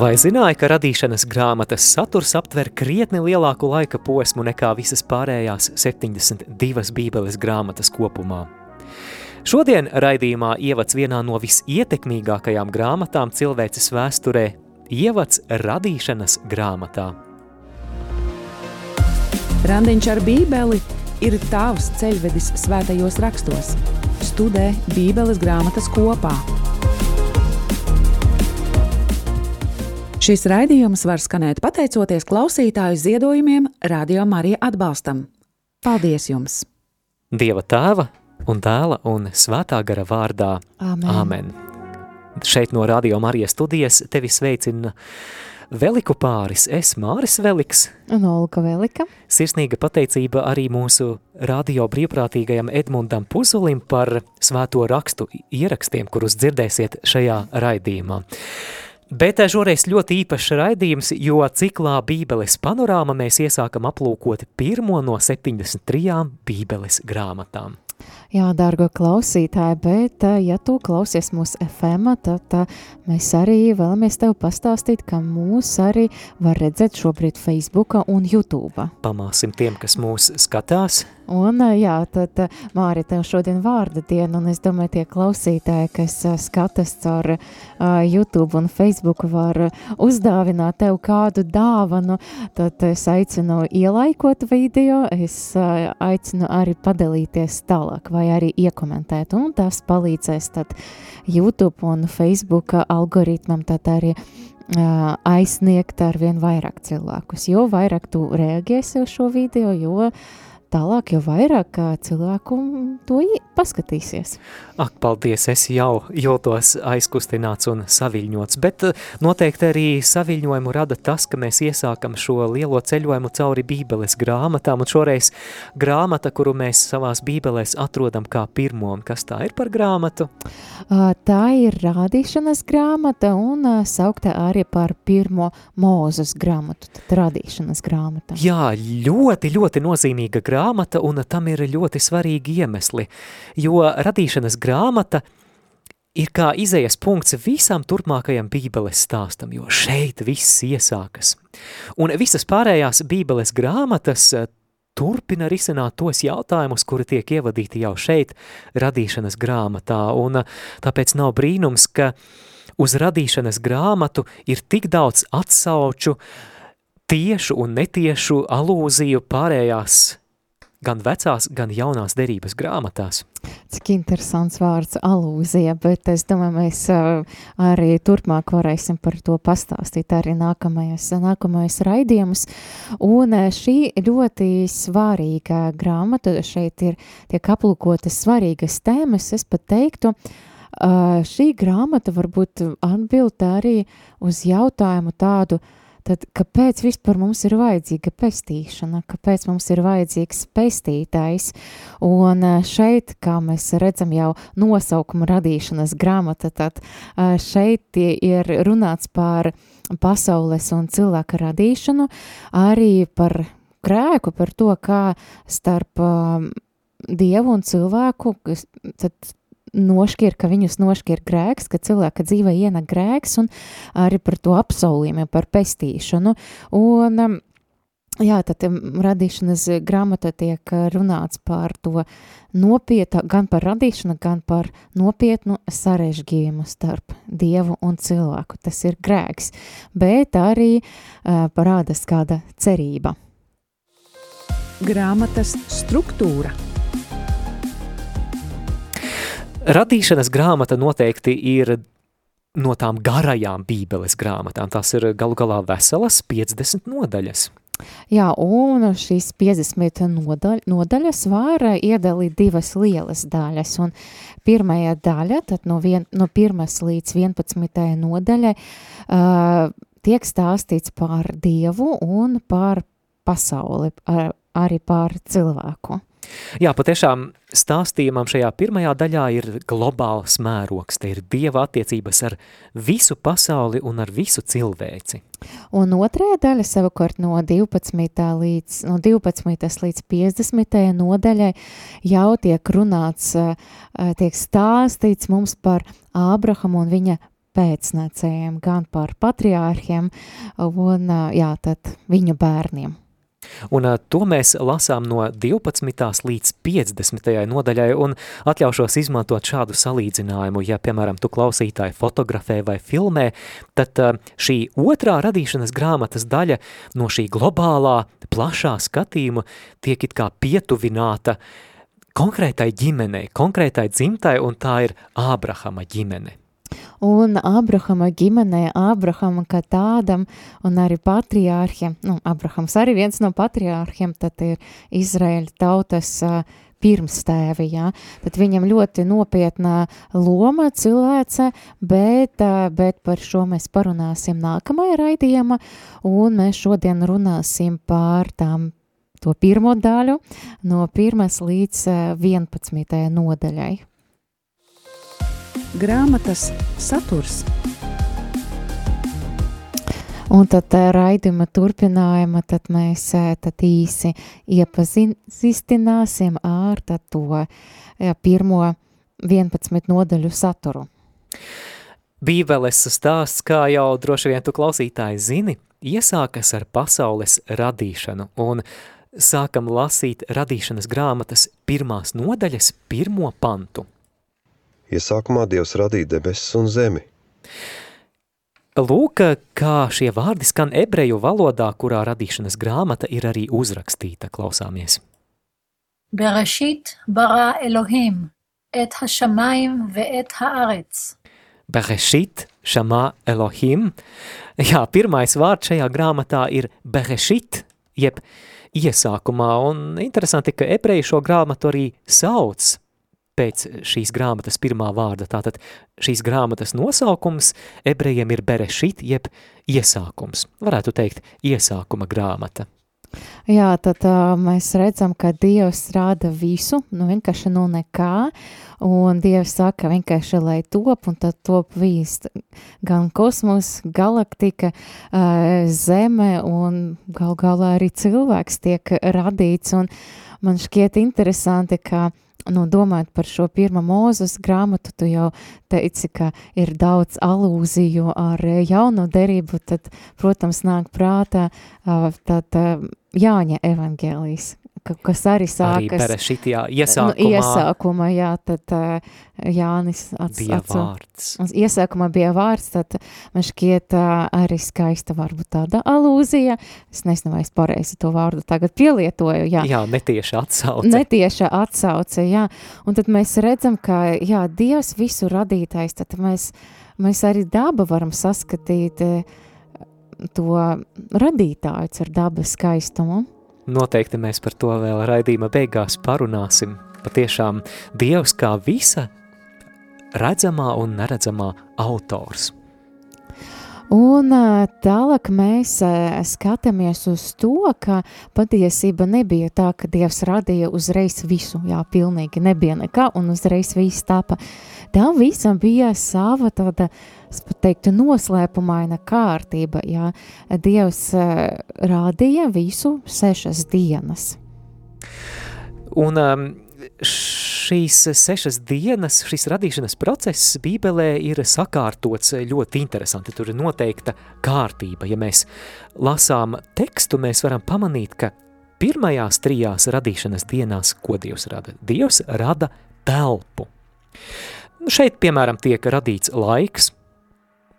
Vai zināja, ka radīšanas grāmatas saturs aptver krietni lielāku laika posmu nekā visas pārējās 72 bībeles grāmatas kopumā? Šodien raidījumā ievads vienā no visietekmīgākajām grāmatām cilvēces vēsturē – ievads radīšanas grāmatā. Randiņš ar bībeli ir tavs ceļvedis svētajos rakstos. Studē bībeles grāmatas kopā – Šis raidījums var skanēt pateicoties klausītāju ziedojumiem, Radio Marija atbalstam. Paldies jums! Dieva tēva un dēla un svētā gara vārdā. Amen. Amen. Šeit no Radio Marijas studijas tevi sveicina Veliku pāris, es Māris Veliks. Un Olga Velika. Sirsnīga pateicība arī mūsu radio brīvprātīgajam Edmundam Puzulim par svēto rakstu ierakstiem, kurus dzirdēsiet šajā raidījumā. Bet šoreiz ļoti īpašs raidījums, jo ciklā Bībeles panorāma mēs iesākam aplūkot pirmo no 73 Bībeles grāmatām. Jā, dārgo klausītāji, bet ja tu klausies mūsu FM, tad mēs arī vēlamies tev pastāstīt, ka mūs arī var redzēt šobrīd Facebook un YouTube. Pamāsim tiem, kas mūs skatās, Un, jā, tad Māri, tev šodien vārda diena, un es domāju, tie klausītāji, kas skatas caur uh, YouTube un Facebook, var uzdāvināt tev kādu dāvanu, tad es aicinu ielaikot video, es uh, aicinu arī padalīties tālāk vai arī iekomentēt, un tas palīdzēs tad YouTube un Facebook algoritmam tad arī uh, aizsniegt ar vien vairāk cilvēkus, jo vairāk tu reaģēsi uz šo video, jo uh, tālāk, jo vairāk cilvēku to paskatīsies. Ak, paldies, es jau jūtos aizkustināts un saviļņots, bet noteikti arī saviļņojumu rada tas, ka mēs iesākam šo lielo ceļojumu cauri bībeles grāmatām, un šoreiz grāmata, kuru mēs savās bībelēs atrodam kā pirmo, un kas tā ir par grāmatu? Tā ir rādīšanas grāmata un saukta arī par pirmo mūzes grāmatu, tad rādīšanas grāmata. Jā, ļoti, ļoti nozīmīga grāmata, grāmata, un tam ir ļoti svarīgi iemesli, jo radīšanas grāmata ir kā izējas punkts visam turpmākajam bībeles stāstam, jo šeit viss iesākas. Un visas pārējās bībeles grāmatas eh, turpina risināt tos jautājumus, kuri tiek ievadīti jau šeit radīšanas grāmatā, un eh, tāpēc nav brīnums, ka uz radīšanas grāmatu ir tik daudz atsauču, tiešu un netiešu alūziju pārējās gan vecās, gan jaunās derības grāmatās. Cik interesants vārds alūzija, bet es domāju, mēs uh, arī turpmāk varēsim par to pastāstīt arī nākamajos, nākamajos raidījumus. Un uh, šī ļoti svarīga grāmata, šeit ir tiek aplūkotas svarīgas tēmas, es pat teiktu, uh, šī grāmata varbūt atbild arī uz jautājumu tādu, uh, tad kāpēc vispār mums ir vajadzīga pestīšana, kāpēc mums ir vajadzīgs pestītājs? Un eh, šeit, kā mēs redzam jau nosaukuma radīšanas grāmata, tad eh, šeit ir runāts par pasaules un cilvēka radīšanu, arī par grēku, par to, kā starp um, Dievu un cilvēku, tad nošķir, ka viņus nošķir grēks, ka cilvēka dzīvē ienak grēks un arī par to apsolījumiem, par pestīšanu. Un, um, Jā, tad um, radīšanas grāmatā tiek runāts par to nopietnu, gan par radīšanu, gan par nopietnu sarežģījumu starp dievu un cilvēku. Tas ir grēks, bet arī uh, parādās kāda cerība. Grāmatas struktūra – Radīšanas grāmata noteikti ir no tām garajām bībeles grāmatām. Tās ir galu galā veselas 50 nodaļas. Jā, un šīs 50 nodaļ, nodaļas var iedalīt divas lielas daļas. Un pirmajā daļa, tad no, vien, no 1 līdz 11 nodaļai, uh, tiek stāstīts par Dievu un par pasauli, ar, arī par cilvēku. Jā, patiešām stāstījumam šajā pirmajā daļā ir globāls mērogs, te ir Dieva attiecības ar visu pasauli un ar visu cilvēci. Un otrajā daļa savukārt no 12. līdz, no 12. līdz 50. nodaļai jau tiek runāts, eh, tiek stāstīts mums par Ābrahamu un viņa pēcnācējiem, gan par patriārhiem un jā, tad viņu bērniem. Un to mēs lasām no 12. līdz 50. nodaļai un atļaušos izmantot šādu salīdzinājumu. Ja, piemēram, tu klausītāji fotografē vai filmē, tad šī otrā radīšanas grāmatas daļa no šī globālā, plašā skatījuma tiek it kā pietuvināta konkrētai ģimenei, konkrētai dzimtai, un tā ir Ābrahama ģimene. Un Abrahama ģimenē, Abrahama kā tādam, un arī patriārhiem, nu, Abrahams arī viens no patriārhiem, tad ir Izraēļa tautas uh, pirmstēvi, jā. Tad viņam ļoti nopietna loma cilvēce, bet, bet par šo mēs parunāsim nākamajā raidījumā, un mēs šodien runāsim par tām to pirmo daļu no pirmas līdz 11. nodaļai grāmatas saturs. Un tad eh, raidījuma turpinājuma tad mēs eh, tad īsi iepazīstināsim ar to jā, pirmo 11 nodaļu saturu. Bībeles stāsts, kā jau droši vien tu klausītāji zini, iesākas ar pasaules radīšanu un sākam lasīt radīšanas grāmatas pirmās nodaļas pirmo pantu. Iesākumā Dievs radīja debesis un zemi. Lūk, kā šie vārdi skan ebreju valodā, kurā radīšanas grāmata ir arī uzrakstīta. Klausāmies. Bereshit bara Elohim et hashamayim ve'et haaretz. Bereshit, šamā Elohim. Jā, pirmais vārds šajā grāmatā ir Bereshit, jeb iesākumā, un interesanti, ka ebreji šo grāmatu arī sauc pēc šīs grāmatas pirmā vārda. Tātad šīs grāmatas nosaukums ebrejiem ir Berešit, jeb iesākums. Varētu teikt, iesākuma grāmata. Jā, tad uh, mēs redzam, ka Dievs rāda visu, nu vienkārši no nekā, un Dievs saka vienkārši, lai top, un tad top viss, gan kosmos, galaktika, uh, zeme, un gal galā arī cilvēks tiek radīts, un man šķiet interesanti, ka nu, domājot par šo pirmā mūzes grāmatu, tu jau teici, ka ir daudz alūziju ar jauno derību, tad, protams, nāk prātā tad Jāņa evaņģēlijas, kas arī sākas. Arī šitijā iesākumā. Nu, iesākumā, jā, tad uh, Jānis ats, bija atsu, vārds. Iesākumā bija vārds, tad man šķiet uh, arī skaista varbūt tāda alūzija. Es nezinu, vai es pareizi to vārdu tagad pielietoju, jā. Jā, netieša atsauce. Netieša atsauce, jā. Un tad mēs redzam, ka, jā, Dievs visu radītais, tad mēs, mēs arī daba varam saskatīt to radītāju ar dabas skaistumu. Noteikti mēs par to vēl raidījuma beigās parunāsim. Patiešām Dievs kā visa redzamā un neredzamā autors. Un tālāk mēs skatāmies uz to, ka patiesība nebija tā, ka Dievs radīja uzreiz visu, jā, pilnīgi nebija nekā un uzreiz viss tapa. Tam visam bija sava tāda, es pat teiktu, noslēpumaina kārtība, jā. Dievs rādīja visu sešas dienas. Un um, šīs sešas dienas, šis radīšanas process Bībelē ir sakārtots ļoti interesanti. Tur ir noteikta kārtība. Ja mēs lasām tekstu, mēs varam pamanīt, ka pirmajās trijās radīšanas dienās, ko Dievs rada? Dievs rada telpu. Nu, šeit, piemēram, tiek radīts laiks,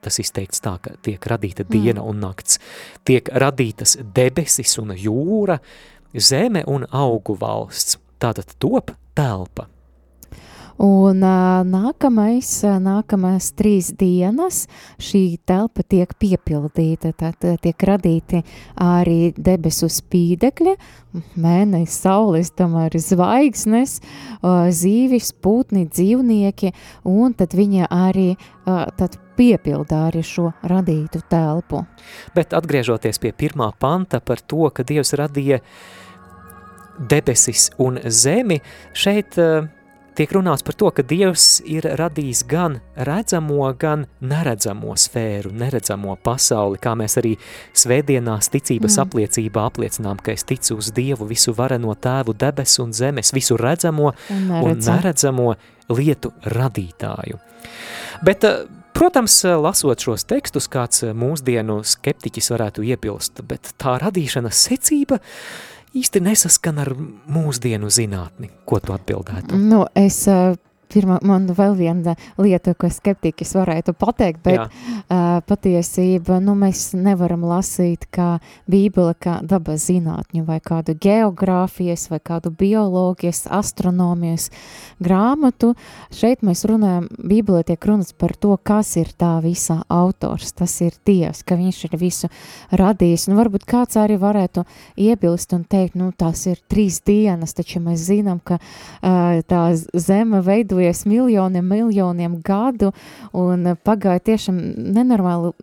tas izteikts tā, ka tiek radīta diena mm. un nakts, tiek radītas debesis un jūra, zeme un augu valsts. Tātad top telpa. Un nākamais, nākamās trīs dienas šī telpa tiek piepildīta, tad tiek radīti arī debesu spīdekļi, mēnesis, saules, tomēr zvaigznes, zīvis, putni, dzīvnieki, un tad viņa arī tad piepildā arī šo radītu telpu. Bet atgriežoties pie pirmā panta par to, ka Dievs radīja debesis un zemi, šeit uh, tiek runāts par to, ka Dievs ir radījis gan redzamo, gan neredzamo sfēru, neredzamo pasauli, kā mēs arī svētdienās ticības mm. apliecībā apliecinām, ka es ticu uz Dievu visu vareno tēvu debesu un zemes, visu redzamo un, neredzam. un neredzamo lietu radītāju. Bet, Protams, lasot šos tekstus, kāds mūsdienu skeptiķis varētu iebilst, bet tā radīšanas secība īsti nesaskan ar mūsdienu zinātni. Ko tu atbildētu? Nu, es pirmā, man vēl viena lieta, ko skeptiķis varētu pateikt, bet uh, patiesība, nu, mēs nevaram lasīt kā bībele, kā dabas zinātņu vai kādu geogrāfijas vai kādu bioloģijas, astronomijas grāmatu. Šeit mēs runājam, bībele tiek runas par to, kas ir tā visa autors, tas ir Dievs, ka viņš ir visu radījis. Nu, varbūt kāds arī varētu iebilst un teikt, nu, tās ir trīs dienas, taču mēs zinām, ka uh, tā zeme veidojas tuvojas miljoniem, miljoniem gadu, un pagāja tiešām nenormāli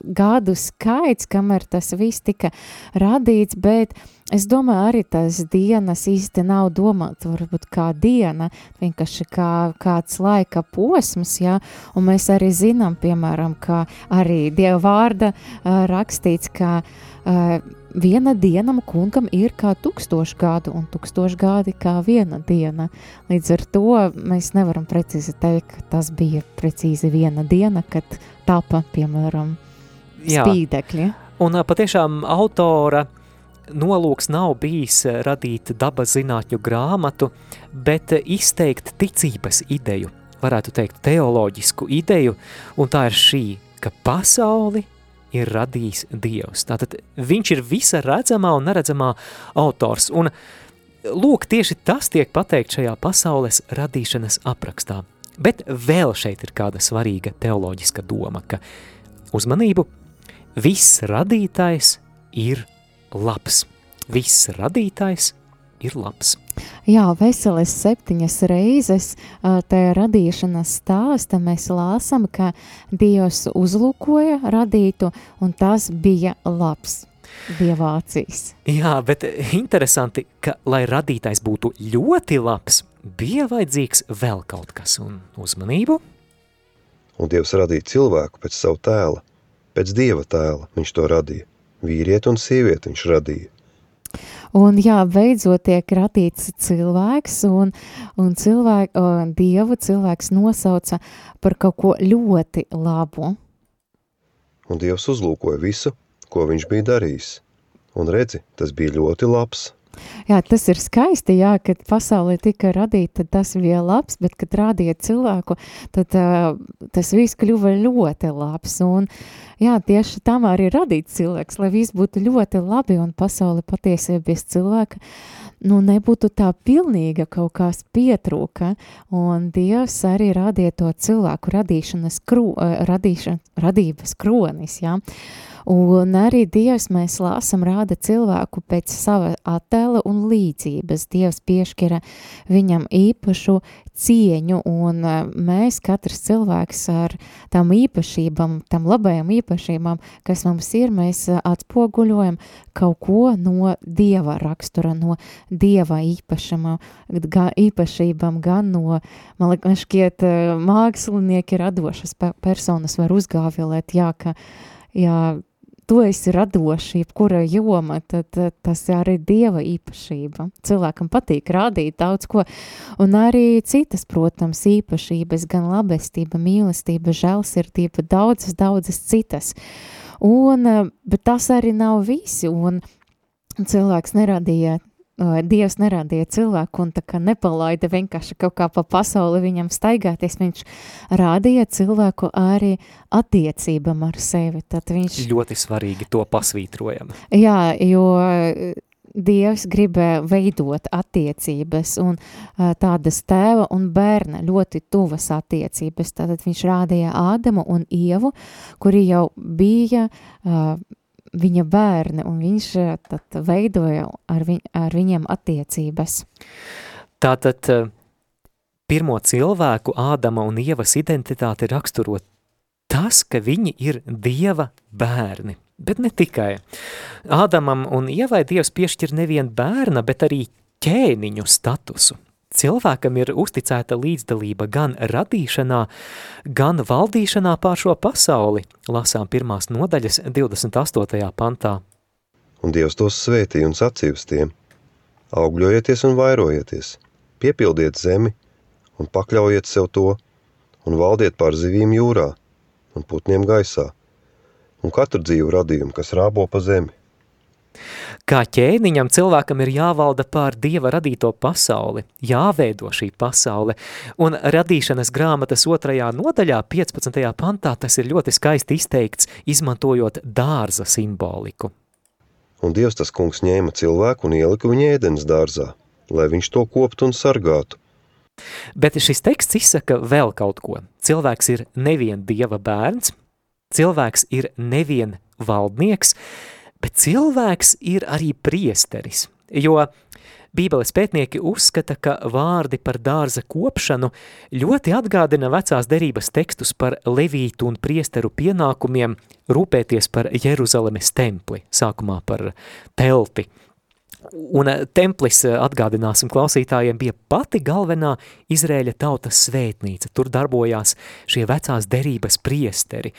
gadu skaits, kamēr tas viss tika radīts, bet es domāju, arī tas dienas īsti nav domāts varbūt kā diena, vienkārši kā kāds laika posms, ja, un mēs arī zinām, piemēram, ka arī Dieva vārda uh, rakstīts, ka uh, viena diena kungam ir kā tūkstoši gadu, un tūkstoši gadi kā viena diena. Līdz ar to mēs nevaram precīzi teikt, ka tas bija precīzi viena diena, kad tapa, piemēram, spīdekļi. Jā. Un patiešām autora nolūks nav bijis radīt dabas zinātņu grāmatu, bet izteikt ticības ideju, varētu teikt teoloģisku ideju, un tā ir šī, ka pasauli ir radījis Dievs. Tātad viņš ir visa redzamā un neredzamā autors. Un lūk, tieši tas tiek pateikt šajā pasaules radīšanas aprakstā. Bet vēl šeit ir kāda svarīga teoloģiska doma, ka uzmanību viss radītājs ir labs. Viss radītājs ir labs. Jā, veseles septiņas reizes tajā radīšanas stāsta mēs lāsam, ka Dievs uzlūkoja radītu, un tas bija labs. Dievācijas. Jā, bet interesanti, ka, lai radītājs būtu ļoti labs, bija vajadzīgs vēl kaut kas un uzmanību. Un Dievs radīja cilvēku pēc savu tēla, pēc Dieva tēla viņš to radīja. Vīrieti un sievieti viņš radīja. Un jā, beidzot tiek radīts cilvēks, un, un cilvēku, uh, dievu cilvēks nosauca par kaut ko ļoti labu. Un Dievs uzlūkoja visu, ko viņš bija darījis. Un redzi, tas bija ļoti labs. Jā, tas ir skaisti, jā, kad pasaulē tika radīta, tas bija labs, bet, kad rādīja cilvēku, tad uh, tas viss kļuva ļoti labs. Un, jā, tieši tam arī radīts cilvēks, lai viss būtu ļoti labi un pasaule patiesībā bez cilvēka, nu, nebūtu tā pilnīga kaut kās pietrūka, un Dievs arī radīja to cilvēku radīšanas, kro, radīšana, radības kronis, jā. Un arī Dievs mēs lāsam rāda cilvēku pēc sava attēla un līdzības. Dievs piešķira viņam īpašu cieņu, un e, mēs, katrs cilvēks ar tam īpašībām, tam labajām īpašībām, kas mums ir, mēs e, atspoguļojam kaut ko no Dieva rakstura, no Dieva īpašama, gan īpašībām, gan no, man liekas, šķiet, e, mākslinieki radošas personas var uzgāvilēt, jā, ka, jā, tu esi radošs, jebkura joma, tad, tas arī dieva īpašība. Cilvēkam patīk rādīt daudz ko, un arī citas, protams, īpašības, gan labestība, mīlestība, žēlsirdība, daudzas, daudzas citas. Un, bet tas arī nav visi, un cilvēks neradīja Dievs neradīja cilvēku un tā kā nepalaida vienkārši kaut kā pa pasauli viņam staigāties, viņš rādīja cilvēku arī attiecībam ar sevi. Tad viņš... Ļoti svarīgi to pasvītrojam. Jā, jo Dievs gribēja veidot attiecības un tādas tēva un bērna ļoti tuvas attiecības. Tātad viņš rādīja Ādamu un Ievu, kuri jau bija uh, viņa bērni, un viņš eh, tad veidoja ar, viņ, ar viņiem attiecības. Tātad eh, pirmo cilvēku Ādama un Ievas identitāti raksturot tas, ka viņi ir Dieva bērni. Bet ne tikai. Ādamam un Ievai Dievs piešķir nevien bērna, bet arī ķēniņu statusu. Cilvēkam ir uzticēta līdzdalība gan radīšanā, gan valdīšanā pār šo pasauli, lasām pirmās nodaļas 28. pantā. Un Dievs tos svētīja un sacīja uz tiem, augļojieties un vairojieties, piepildiet zemi un pakļaujiet sev to, un valdiet pār zivīm jūrā, un putniem gaisā, un katru dzīvu radījumu, kas rābo pa zemi. Kā ķēniņam cilvēkam ir jāvalda pār Dieva radīto pasauli, jāveido šī pasaule, un radīšanas grāmatas otrajā nodaļā, 15. pantā, tas ir ļoti skaisti izteikts, izmantojot dārza simboliku. Un Dievs tas kungs ņēma cilvēku un ielika viņu ēdens dārzā, lai viņš to koptu un sargātu. Bet šis teksts izsaka vēl kaut ko. Cilvēks ir nevien Dieva bērns, cilvēks ir nevien valdnieks, bet cilvēks ir arī priesteris, jo Bībeles pētnieki uzskata, ka vārdi par dārza kopšanu ļoti atgādina vecās derības tekstus par levītu un priesteru pienākumiem rūpēties par Jeruzalemes templi, sākumā par telti. Un eh, templis, eh, atgādināsim klausītājiem, bija pati galvenā Izrēļa tautas svētnīca. Tur darbojās šie vecās derības priesteri.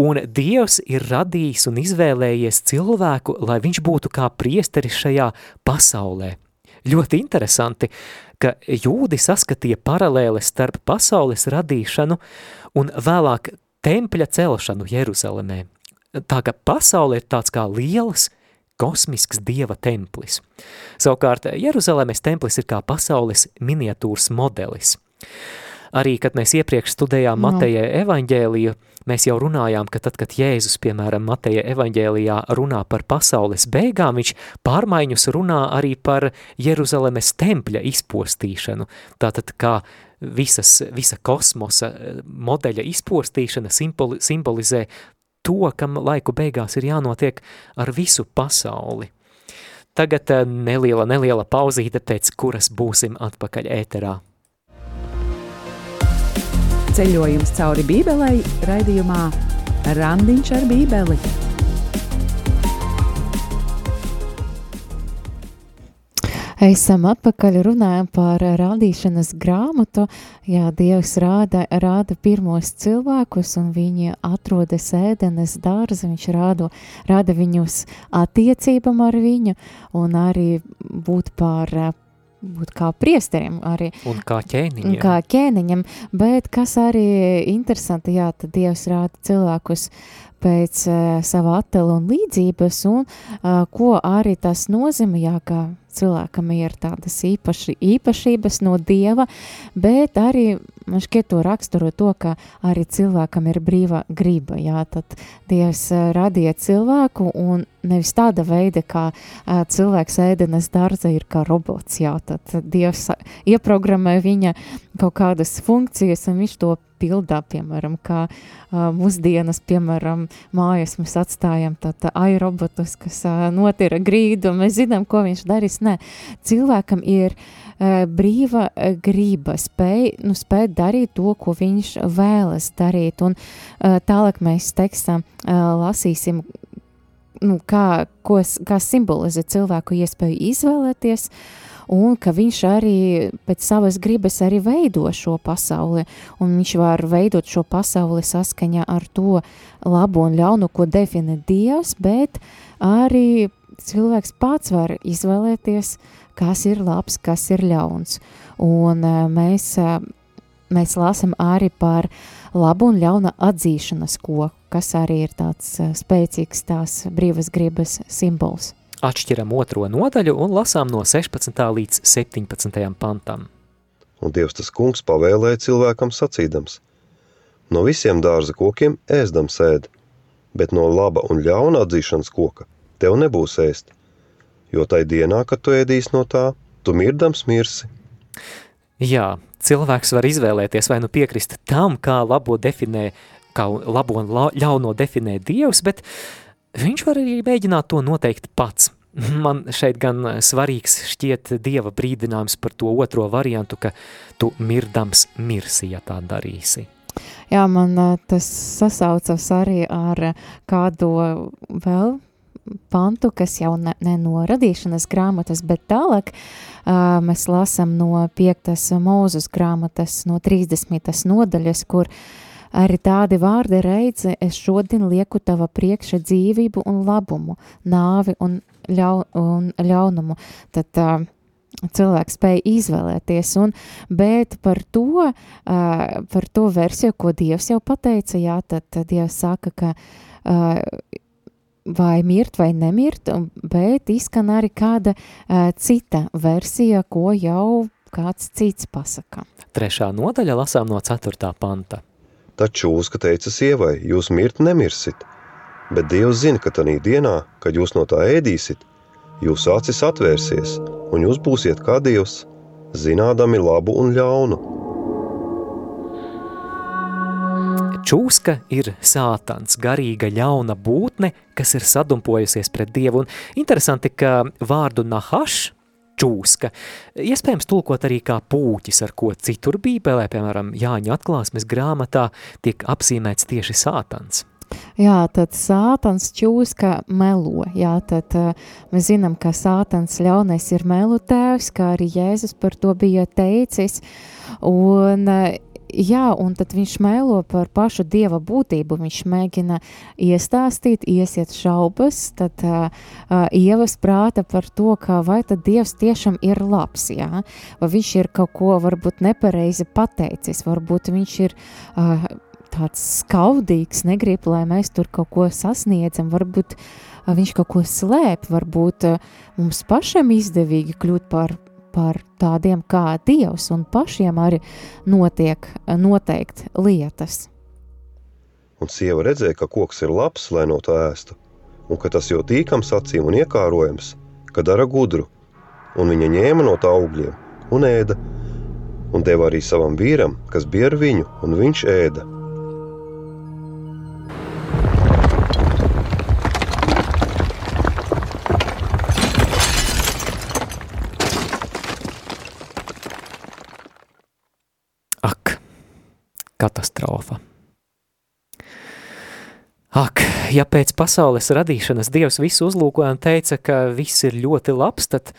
Un Dievs ir radījis un izvēlējies cilvēku, lai viņš būtu kā priesteris šajā pasaulē. Ļoti interesanti, ka jūdi saskatīja paralēles starp pasaules radīšanu un vēlāk tempļa celšanu Jeruzalemē. Tā ka pasaule ir tāds kā lielas, kosmisks dieva templis. Savukārt Jeruzalemes templis ir kā pasaules miniatūras modelis. Arī, kad mēs iepriekš studējām no. Mateja evaņģēliju, mēs jau runājām, ka tad, kad Jēzus, piemēram, Mateja evaņģēlijā runā par pasaules beigām, viņš pārmaiņus runā arī par Jeruzalemes tempļa izpostīšanu. Tātad kā visas, visa kosmosa modeļa izpostīšana simbolizē to, kam laiku beigās ir jānotiek ar visu pasauli. Tagad eh, neliela, neliela pauzīte, pēc kuras būsim atpakaļ ēterā. Ceļojums cauri Bībelei raidījumā Randiņš ar Bībeli. Esam atpakaļ runājam par rādīšanas grāmatu. Jā, Dievs rāda, rāda pirmos cilvēkus un viņi atrodas ēdenes dārza, viņš rādo, rāda viņus attiecībam ar viņu un arī būt par būt kā priesteriem arī. Un kā ķēniņam. Kā ķēniņam, bet kas arī interesanti, jā, tad Dievs rāda cilvēkus pēc uh, sava attēla un līdzības, un uh, ko arī tas nozīmē, jā, ka cilvēkam ir tādas īpaši, īpašības no Dieva, bet arī man šķiet to raksturo to, ka arī cilvēkam ir brīva griba, jā, tad Dievs radīja cilvēku un nevis tāda veida, kā uh, cilvēks ēdenes dārza ir kā robots, jā, tad Dievs ieprogrammē viņa kaut kādas funkcijas un viņš to pildā, piemēram, kā uh, mūsdienas, piemēram, mājas mēs atstājam tātad airobotus, kas uh, notira grīdu, un mēs zinām, ko viņš darīs. Nē, cilvēkam ir uh, brīva grība, spēj, nu, spēj darīt to, ko viņš vēlas darīt, un uh, tālāk mēs tekstam uh, lasīsim, nu, kā, ko, kā simbolizē cilvēku iespēju izvēlēties, un ka viņš arī pēc savas gribas arī veido šo pasauli, un viņš var veidot šo pasauli saskaņā ar to labo un ļaunu, ko definē Dievs, bet arī cilvēks pats var izvēlēties, kas ir labs, kas ir ļauns. Un eh, mēs, eh, mēs lasam arī par labu un ļauna atzīšanas koku, kas arī ir tāds eh, spēcīgs tās brīvas gribas simbols. Atšķiram otro nodaļu un lasām no 16. līdz 17. pantam. Un Dievs tas kungs pavēlēja cilvēkam sacīdams, no visiem dārza kokiem ēsdam sēd, bet no laba un ļauna atzīšanas koka tev nebūs ēst, jo tai dienā, kad tu ēdīs no tā, tu mirdams mirsi. Jā, cilvēks var izvēlēties vai nu piekrist tam, kā labo definē, kā labo un ļauno definē Dievs, bet viņš var arī mēģināt to noteikt pats. Man šeit gan svarīgs šķiet Dieva brīdinājums par to otro variantu, ka tu mirdams mirsi, ja tā darīsi. Jā, man tas sasaucas arī ar kādu vēl pantu, kas jau ne, ne no radīšanas grāmatas, bet tālāk uh, mēs lasam no 5. mūzes grāmatas, no 30. nodaļas, kur Arī tādi vārdi reizi es šodien lieku tava priekša dzīvību un labumu, nāvi un, ļau, un ļaunumu. Tad uh, cilvēks spēja izvēlēties, un, bet par to, uh, par to versiju, ko Dievs jau pateica, jā, tad, tad Dievs saka, ka uh, vai mirt vai nemirt, bet izskan arī kāda uh, cita versija, ko jau kāds cits pasaka. Trešā nodaļa lasām no ceturtā panta. Taču Uzka teica sievai, jūs mirt nemirsit, bet Dievs zina, ka tanī dienā, kad jūs no tā ēdīsit, jūsu acis atvērsies, un jūs būsiet kā Dievs, zinādami labu un ļaunu. Čūska ir sātans, garīga ļauna būtne, kas ir sadumpojusies pret Dievu. Un interesanti, ka vārdu nahaš, čūska, iespējams tulkot arī kā pūķis, ar ko citur bībelē, piemēram, Jāņa atklāsmes grāmatā, tiek apzīmēts tieši sātans. Jā, tad sātans čūska melo. Jā, tad uh, mēs zinām, ka sātans ļaunais ir melu tēvs, kā arī Jēzus par to bija teicis. Un uh, jā, un tad viņš mēlo par pašu dieva būtību. Viņš mēģina iestāstīt, iesiet šaubas, tad uh, ievas prāta par to, ka vai tad dievs tiešām ir labs, jā, vai viņš ir kaut ko varbūt nepareizi pateicis, varbūt viņš ir uh, tāds skaudīgs, negrib, lai mēs tur kaut ko sasniedzam, varbūt uh, viņš kaut ko slēp, varbūt uh, mums pašam izdevīgi kļūt par par tādiem kā Dievs, un pašiem arī notiek noteikt lietas. Un sieva redzēja, ka koks ir labs, lai no tā ēstu, un ka tas jau tīkams acīm un iekārojams, ka dara gudru, un viņa ņēma no tā augļiem un ēda, un deva arī savam vīram, kas bija ar viņu, un viņš ēda. Katastrofa. Ak, ja pēc pasaules radīšanas Dievs visu uzlūkoja un teica, ka viss ir ļoti labs, tad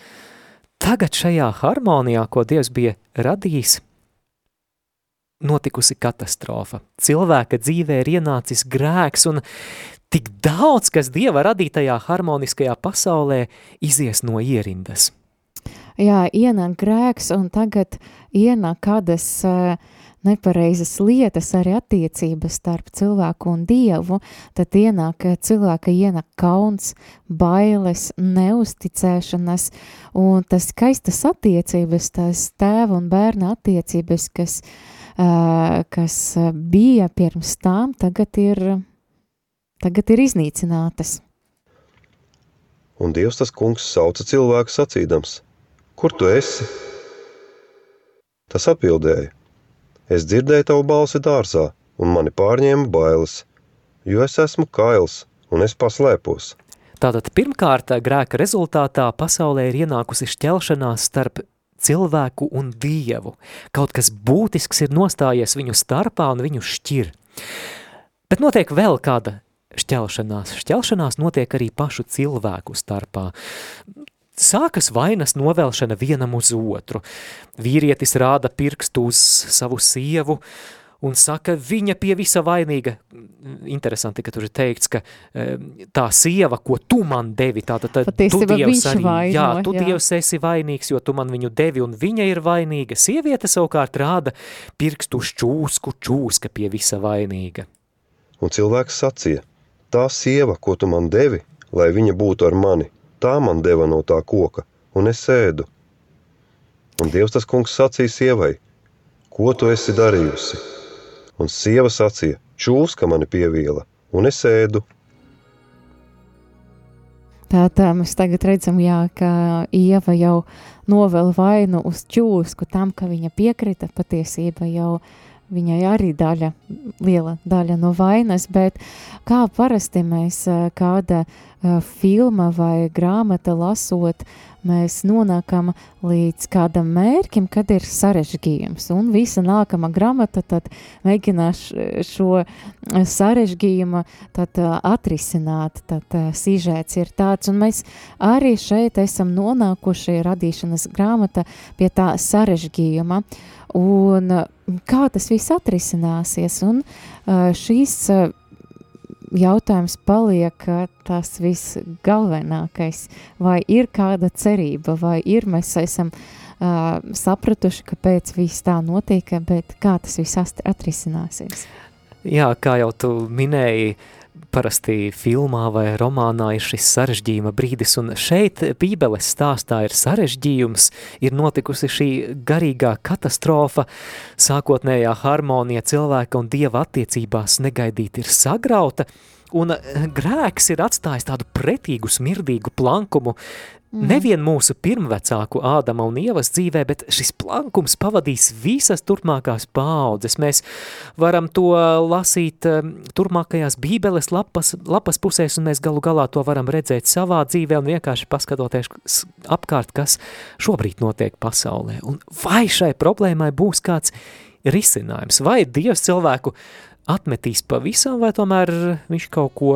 tagad šajā harmonijā, ko Dievs bija radījis, notikusi katastrofa. Cilvēka dzīvē ir ienācis grēks un tik daudz, kas Dieva radītajā harmoniskajā pasaulē izies no ierindas. Jā, ienāk grēks un tagad ienāk kādas uh, nepareizas lietas, arī attiecības starp cilvēku un dievu, tad ienāk cilvēka ienāk kauns, bailes, neusticēšanas, un tas skaistas attiecības, tās tēva un bērna attiecības, kas, uh, kas bija pirms tām, tagad ir, tagad ir iznīcinātas. Un Dievs tas kungs sauca cilvēku sacīdams, kur tu esi? Tas atbildēja, Es dzirdēju tavu balsi dārzā, un mani pārņēma bailes, jo es esmu kails un es paslēpos. Tātad pirmkārt grēka rezultātā pasaulē ir ienākusi šķelšanās starp cilvēku un dievu. Kaut kas būtisks ir nostājies viņu starpā un viņu šķir. Bet notiek vēl kāda šķelšanās. Šķelšanās notiek arī pašu cilvēku starpā. Sākas vainas novelšana vienam uz otru. Vīrietis rāda pirkstu uz savu sievu un saka, viņa pie visa vainīga. Interesanti, ka tur ir teikts, ka tā sieva, ko tu man devi, tā tad tu Dievs arī, vaino, jā, tu jā. Dievs esi vainīgs, jo tu man viņu devi un viņa ir vainīga. Sieviete savukārt rāda pirkstu uz čūsku, čūska pie visa vainīga. Un cilvēks sacīja, tā sieva, ko tu man devi, lai viņa būtu ar mani – tā man deva no tā koka, un es ēdu. Un Dievs tas kungs sacīja sievai, ko tu esi darījusi? Un sieva sacīja, čūska mani pieviela, un es ēdu. Tā, tā mēs tagad redzam, jā, ka Ieva jau novēl vainu uz čūsku tam, ka viņa piekrita patiesība jau viņai arī daļa, liela daļa no vainas, bet kā parasti mēs kāda uh, filma vai grāmata lasot, mēs nonākam līdz kādam mērķim, kad ir sarežģījums. Un visa nākamā grāmata tad mēģinās šo sarežģījumu tad atrisināt, tad sižēts ir tāds. Un mēs arī šeit esam nonākuši radīšanas grāmata pie tā sarežģījuma. Un kā tas viss atrisināsies? Un šīs jautājums paliek tas viss galvenākais, vai ir kāda cerība, vai ir mēs esam uh, sapratuši, kāpēc viss tā notiek, bet kā tas viss atrisināsies. Jā, kā jau tu minēji, parasti filmā vai romānā ir šis sarežģījuma brīdis, un šeit Bībeles stāstā ir sarežģījums, ir notikusi šī garīgā katastrofa, sākotnējā harmonija cilvēka un dieva attiecībās negaidīt ir sagrauta, un grēks ir atstājis tādu pretīgu, smirdīgu plankumu Mm. Nevien mūsu pirmvecāku Ādama un Ievas dzīvē, bet šis plankums pavadīs visas turpmākās paaudzes. Mēs varam to lasīt um, turpmākajās bībeles lapas, lapas pusēs, un mēs galu galā to varam redzēt savā dzīvē un vienkārši paskatoties apkārt, kas šobrīd notiek pasaulē. Un vai šai problēmai būs kāds risinājums? Vai Dievs cilvēku atmetīs pavisam, vai tomēr viņš kaut ko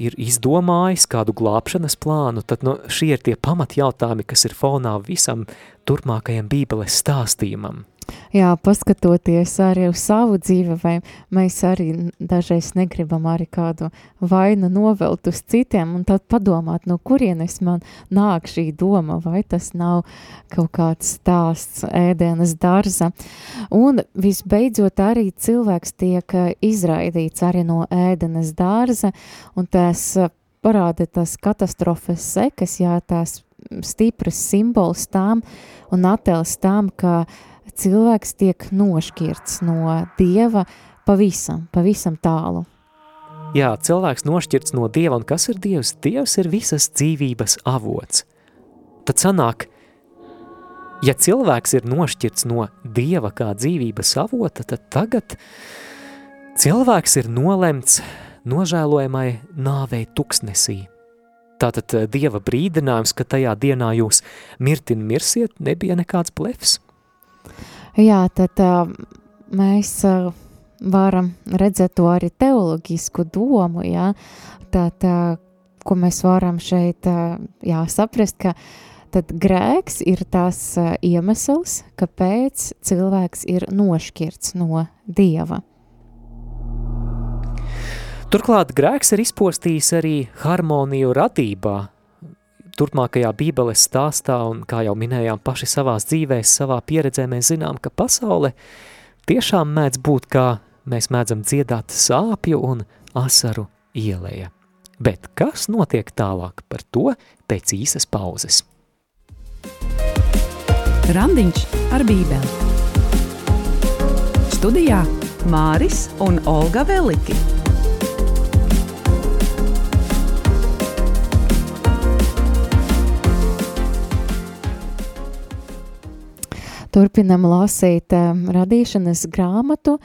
ir izdomājis kādu glābšanas plānu, tad nu, šie ir tie pamatjautājumi, kas ir fonā visam turpmākajam bībeles stāstījumam. Jā, paskatoties arī uz savu dzīvi, vai mēs arī dažreiz negribam arī kādu vainu novelt uz citiem, un tad padomāt, no kurienes man nāk šī doma, vai tas nav kaut kāds stāsts ēdienas darza. Un visbeidzot arī cilvēks tiek izraidīts arī no ēdienas darza, un tas parāda tas katastrofas sekas, jā, tās stipras simbols tām un attēls tām, ka uh, cilvēks tiek nošķirts no Dieva pavisam, pavisam tālu. Jā, cilvēks nošķirts no Dieva, un kas ir Dievs? Dievs ir visas dzīvības avots. Tad sanāk, ja cilvēks ir nošķirts no Dieva kā dzīvības avota, tad tagad cilvēks ir nolemts nožēlojamai nāvei tuksnesī. Tātad eh, Dieva brīdinājums, ka tajā dienā jūs mirtin mirsiet, nebija nekāds blefs. Jā, tad uh, mēs uh, varam redzēt to arī teoloģisku domu, jā, tad, uh, ko mēs varam šeit uh, jā, saprast, ka tad grēks ir tas uh, iemesls, kāpēc cilvēks ir nošķirts no Dieva. Turklāt grēks ir izpostījis arī harmoniju radībā, turpmākajā bībeles stāstā, un kā jau minējām paši savās dzīvēs, savā pieredzē, mēs zinām, ka pasaule tiešām mēdz būt, kā mēs mēdzam dziedāt sāpju un asaru ielēja. Bet kas notiek tālāk par to pēc īsas pauzes? Randiņš ar bībeli. Studijā Māris un Olga Veliki. Turpinam lasīt um, radīšanas grāmatu.